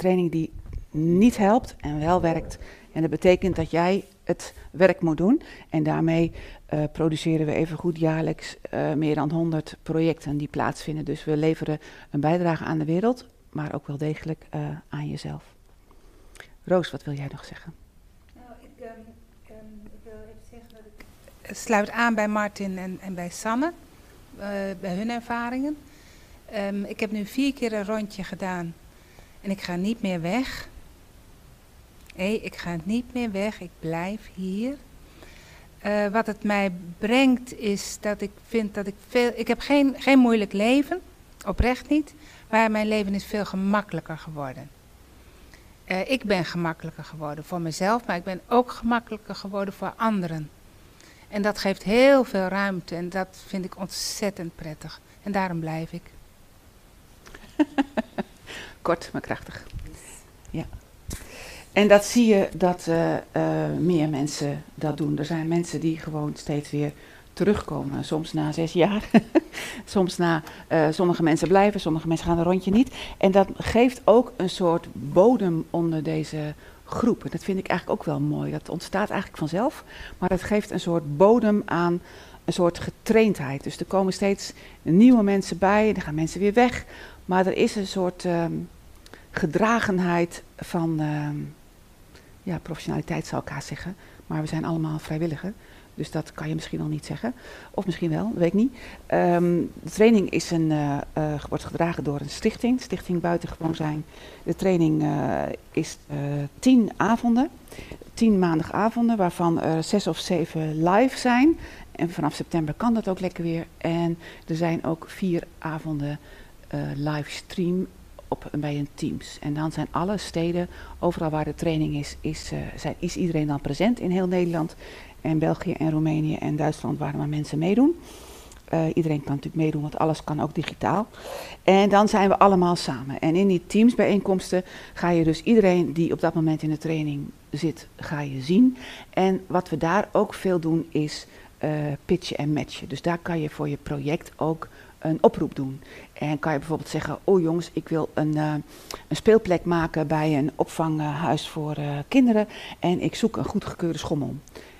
training die niet helpt en wel werkt. En dat betekent dat jij het werk moet doen. En daarmee uh, produceren we even goed jaarlijks uh, meer dan 100 projecten die plaatsvinden. Dus we leveren een bijdrage aan de wereld, maar ook wel degelijk uh, aan jezelf. Roos, wat wil jij nog zeggen? Nou, ik, um, ik wil even zeggen dat ik sluit aan bij Martin en, en bij Sanne, bij hun ervaringen. Um, ik heb nu vier keer een rondje gedaan en ik ga niet meer weg. Nee, ik ga niet meer weg, ik blijf hier. Uh, wat het mij brengt is dat ik vind dat ik veel. Ik heb geen, geen moeilijk leven, oprecht niet. Maar mijn leven is veel gemakkelijker geworden. Uh, ik ben gemakkelijker geworden voor mezelf, maar ik ben ook gemakkelijker geworden voor anderen. En dat geeft heel veel ruimte en dat vind ik ontzettend prettig. En daarom blijf ik. Kort, maar krachtig. Ja. En dat zie je dat uh, uh, meer mensen dat doen. Er zijn mensen die gewoon steeds weer terugkomen. Soms na zes jaar, soms na. Uh, sommige mensen blijven, sommige mensen gaan een rondje niet. En dat geeft ook een soort bodem onder deze groep. En dat vind ik eigenlijk ook wel mooi. Dat ontstaat eigenlijk vanzelf, maar het geeft een soort bodem aan een soort getraindheid. Dus er komen steeds nieuwe mensen bij, er gaan mensen weer weg. Maar er is een soort um, gedragenheid van. Uh, ja, professionaliteit zou ik haast zeggen. Maar we zijn allemaal vrijwilliger. Dus dat kan je misschien al niet zeggen. Of misschien wel, dat weet ik niet. Um, de training is een, uh, uh, wordt gedragen door een stichting. Stichting Buitengewoon Zijn. De training uh, is tien avonden. Tien maandagavonden, waarvan er zes of zeven live zijn. En vanaf september kan dat ook lekker weer. En er zijn ook vier avonden livestream op, bij een Teams. En dan zijn alle steden, overal waar de training is, is, uh, zijn, is iedereen dan present in heel Nederland. En België en Roemenië en Duitsland waar maar mensen meedoen. Uh, iedereen kan natuurlijk meedoen, want alles kan ook digitaal. En dan zijn we allemaal samen. En in die teamsbijeenkomsten ga je dus iedereen die op dat moment in de training zit, ga je zien. En wat we daar ook veel doen is pitchen en matchen. Dus daar kan je voor je project ook een oproep doen. En kan je bijvoorbeeld zeggen, oh jongens, ik wil een, uh, een speelplek maken bij een opvanghuis voor uh, kinderen en ik zoek een goedgekeurde schommel.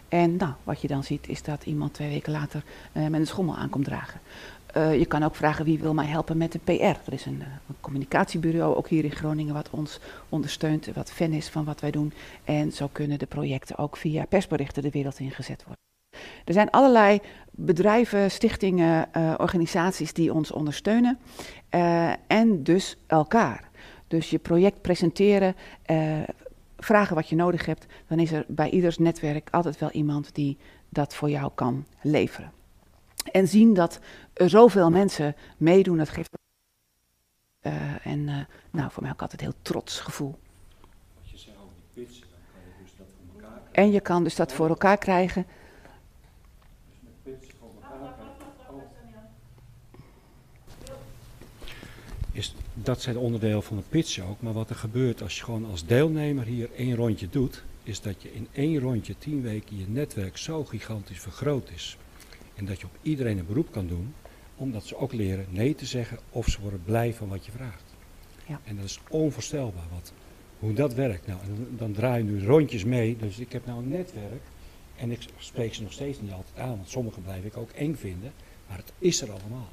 En nou, wat je dan ziet is dat iemand twee weken later uh, met een schommel aankomt dragen. je kan ook vragen wie wil mij helpen met de PR. Er is een, een, communicatiebureau ook hier in Groningen wat ons ondersteunt, wat fan is van wat wij doen. En zo kunnen de projecten ook via persberichten de wereld ingezet worden. Er zijn allerlei bedrijven, stichtingen, uh, organisaties die ons ondersteunen. Uh, en dus elkaar. Dus je project presenteren, uh, vragen wat je nodig hebt. Dan is er bij ieders netwerk altijd wel iemand die dat voor jou kan leveren. En zien dat er zoveel mensen meedoen, dat geeft. en nou, voor mij ook altijd een heel trots gevoel. Wat je over die pitch, dan kan je dus dat voor elkaar krijgen. En je kan dus dat voor elkaar krijgen. Is, dat zijn onderdeel van een pitch ook. Maar wat er gebeurt als je gewoon als deelnemer hier één rondje doet, is dat je in één rondje tien weken je netwerk zo gigantisch vergroot is. En dat je op iedereen een beroep kan doen, omdat ze ook leren nee te zeggen of ze worden blij van wat je vraagt. Ja. En dat is onvoorstelbaar wat, hoe dat werkt. Nou, en dan draai je nu rondjes mee, dus ik heb nou een netwerk en ik spreek ze nog steeds niet altijd aan, want sommige blijf ik ook eng vinden, maar het is er allemaal.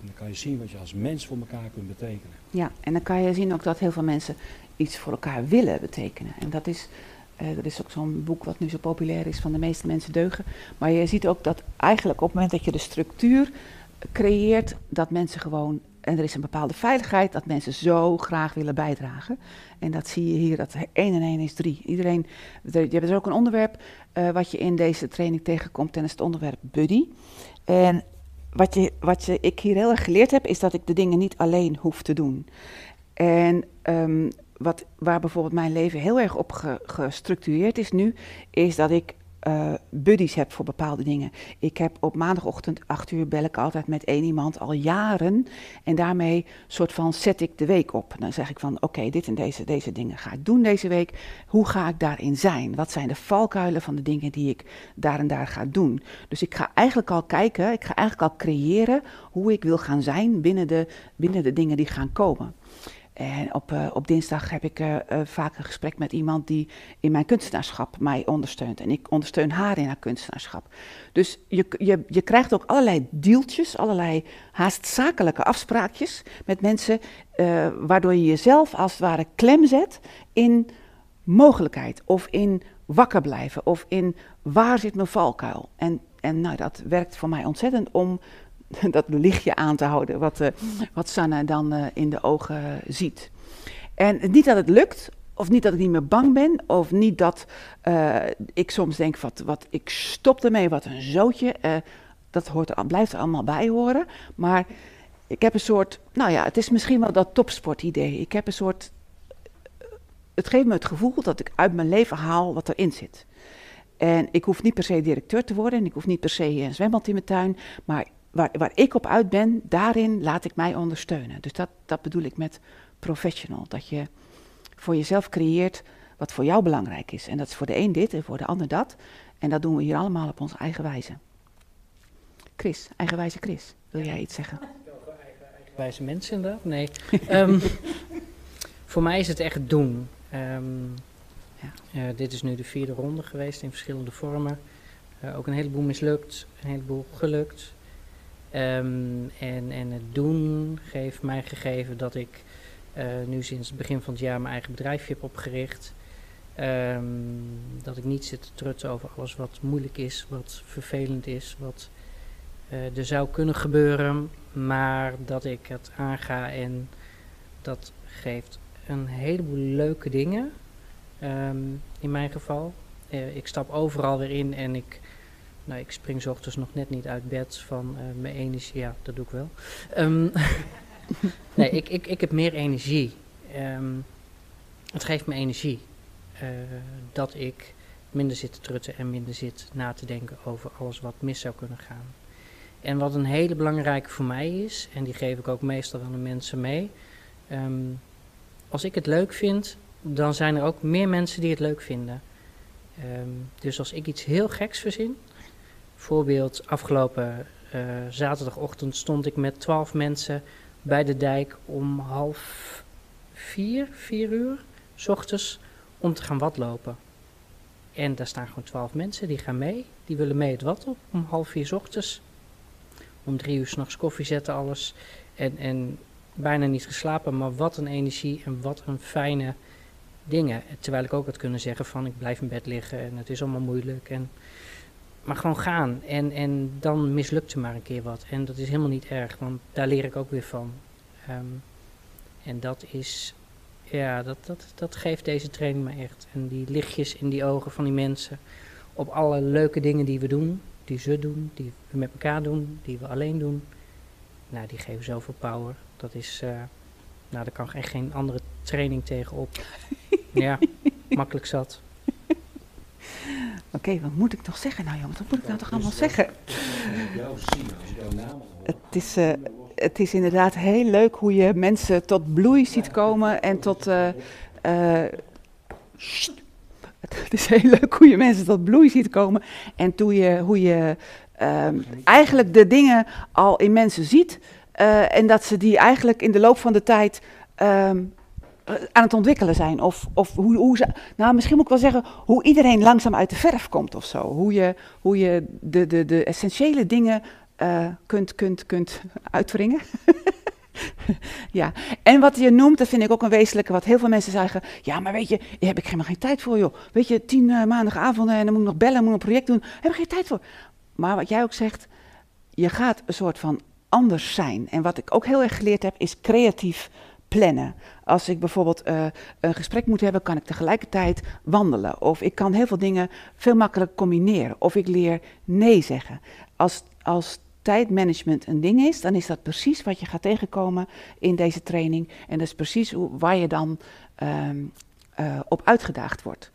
En dan kan je zien wat je als mens voor elkaar kunt betekenen. Ja, en dan kan je zien ook dat heel veel mensen iets voor elkaar willen betekenen. En dat is, uh, er is ook zo'n boek wat nu zo populair is van de meeste mensen deugen. Maar je ziet ook dat eigenlijk op het moment dat je de structuur creëert, dat mensen gewoon, en er is een bepaalde veiligheid, dat mensen zo graag willen bijdragen. En dat zie je hier, dat 1 en 1 is 3. Iedereen, je hebt dus ook een onderwerp uh, wat je in deze training tegenkomt, en dat is het onderwerp buddy. En wat, je, wat je, ik hier heel erg geleerd heb, is dat ik de dingen niet alleen hoef te doen. En um, wat, waar bijvoorbeeld mijn leven heel erg op ge, gestructureerd is nu, is dat ik uh, buddies heb voor bepaalde dingen. Ik heb op maandagochtend 8 uur bel ik altijd met één iemand al jaren. En daarmee soort van zet ik de week op. Dan zeg ik van oké, dit en deze, deze dingen ga ik doen deze week. Hoe ga ik daarin zijn? Wat zijn de valkuilen van de dingen die ik daar en daar ga doen? Dus ik ga eigenlijk al kijken, ik ga eigenlijk al creëren hoe ik wil gaan zijn binnen de, binnen de dingen die gaan komen. En op, uh, op dinsdag heb ik uh, uh, vaak een gesprek met iemand die in mijn kunstenaarschap mij ondersteunt. En ik ondersteun haar in haar kunstenaarschap. Dus je, je, je krijgt ook allerlei deeltjes, allerlei haast zakelijke afspraakjes met mensen, waardoor je jezelf als het ware klem zet in mogelijkheid of in wakker blijven of in waar zit mijn valkuil. En, en nou, dat werkt voor mij ontzettend om dat lichtje aan te houden, wat, uh, wat Sanne dan uh, in de ogen ziet. En niet dat het lukt, of niet dat ik niet meer bang ben, of niet dat ik soms denk, wat, wat, ik stop ermee, wat een zootje. dat hoort, blijft er allemaal bij horen. Maar ik heb een soort, nou ja, het is misschien wel dat topsportidee. Ik heb een soort, het geeft me het gevoel dat ik uit mijn leven haal wat erin zit. En ik hoef niet per se directeur te worden en ik hoef niet per se een zwembad in mijn tuin, maar waar, waar ik op uit ben, daarin laat ik mij ondersteunen. Dus dat, dat bedoel ik met professional. Dat je voor jezelf creëert wat voor jou belangrijk is. En dat is voor de een dit en voor de ander dat. En dat doen we hier allemaal op onze eigen wijze. Chris, eigenwijze Chris, wil jij iets zeggen? Eigenwijze mensen inderdaad? Nee. um, voor mij is het echt doen. Um, ja. uh, dit is nu de vierde ronde geweest in verschillende vormen. Uh, ook een heleboel mislukt, een heleboel gelukt. Um, en, en het doen heeft mij gegeven dat ik uh, nu sinds het begin van het jaar mijn eigen bedrijfje heb opgericht. Um, dat ik niet zit te trutsen over alles wat moeilijk is, wat vervelend is, wat uh, er zou kunnen gebeuren. Maar dat ik het aanga en dat geeft een heleboel leuke dingen. Um, in mijn geval. Uh, ik stap overal weer in en ik nou, ik spring ochtends nog net niet uit bed van uh, mijn energie. Ja, dat doe ik wel. Um, nee, ik, ik, ik heb meer energie. Um, het geeft me energie. Uh, dat ik minder zit te trutten en minder zit na te denken over alles wat mis zou kunnen gaan. En wat een hele belangrijke voor mij is, en die geef ik ook meestal aan de mensen mee. Um, als ik het leuk vind, dan zijn er ook meer mensen die het leuk vinden. Dus als ik iets heel geks verzin, Voorbeeld, afgelopen uh, zaterdagochtend stond ik met twaalf mensen bij de dijk om half vier, vier uur, s ochtends, om te gaan watlopen. En daar staan gewoon twaalf mensen, die gaan mee. Die willen mee het wat op om half vier s ochtends. Om drie uur s'nachts koffie zetten, alles. En, en bijna niet geslapen, maar wat een energie en wat een fijne dingen. Terwijl ik ook had kunnen zeggen van ik blijf in bed liggen en het is allemaal moeilijk. En maar gewoon gaan. En, en dan mislukt er maar een keer wat. En dat is helemaal niet erg, want daar leer ik ook weer van. Um, en dat is, ja, dat, dat, dat geeft deze training me echt. En die lichtjes in die ogen van die mensen. Op alle leuke dingen die we doen, die ze doen, die we met elkaar doen, die we alleen doen. Nou, die geven zoveel power. Dat is, uh, nou, daar kan echt geen andere training tegenop. ja, makkelijk zat. Oké, okay, wat moet ik toch zeggen nou jongens? Wat moet ik nou toch allemaal zeggen? Het is, uh, het is inderdaad heel leuk hoe je mensen tot bloei ziet komen en tot... Uh, uh, het is heel leuk hoe je mensen tot bloei ziet komen en hoe je, hoe je um, eigenlijk de dingen al in mensen ziet en dat ze die eigenlijk in de loop van de tijd um, eh, aan het ontwikkelen zijn. Of, of hoe, hoe ze, nou misschien moet ik wel zeggen, hoe iedereen langzaam uit de verf komt of zo. Hoe je, hoe je de, de, de essentiële dingen uh, kunt, kunt, kunt uitwringen. ja, en wat je noemt, dat vind ik ook een wezenlijke, wat heel veel mensen zeggen. Ja, maar weet je, daar heb ik helemaal geen tijd voor, joh. Weet je, tien uh, maandagavonden en dan moet ik nog bellen, moet een project doen. Daar heb ik geen tijd voor. Maar wat jij ook zegt, je gaat een soort van anders zijn. En wat ik ook heel erg geleerd heb, is creatief plannen. Als ik bijvoorbeeld uh, een gesprek moet hebben, kan ik tegelijkertijd wandelen. Of ik kan heel veel dingen veel makkelijker combineren. Of ik leer nee zeggen. Als, als tijdmanagement een ding is, dan is dat precies wat je gaat tegenkomen in deze training. En dat is precies hoe, waar je dan uh, uh, op uitgedaagd wordt.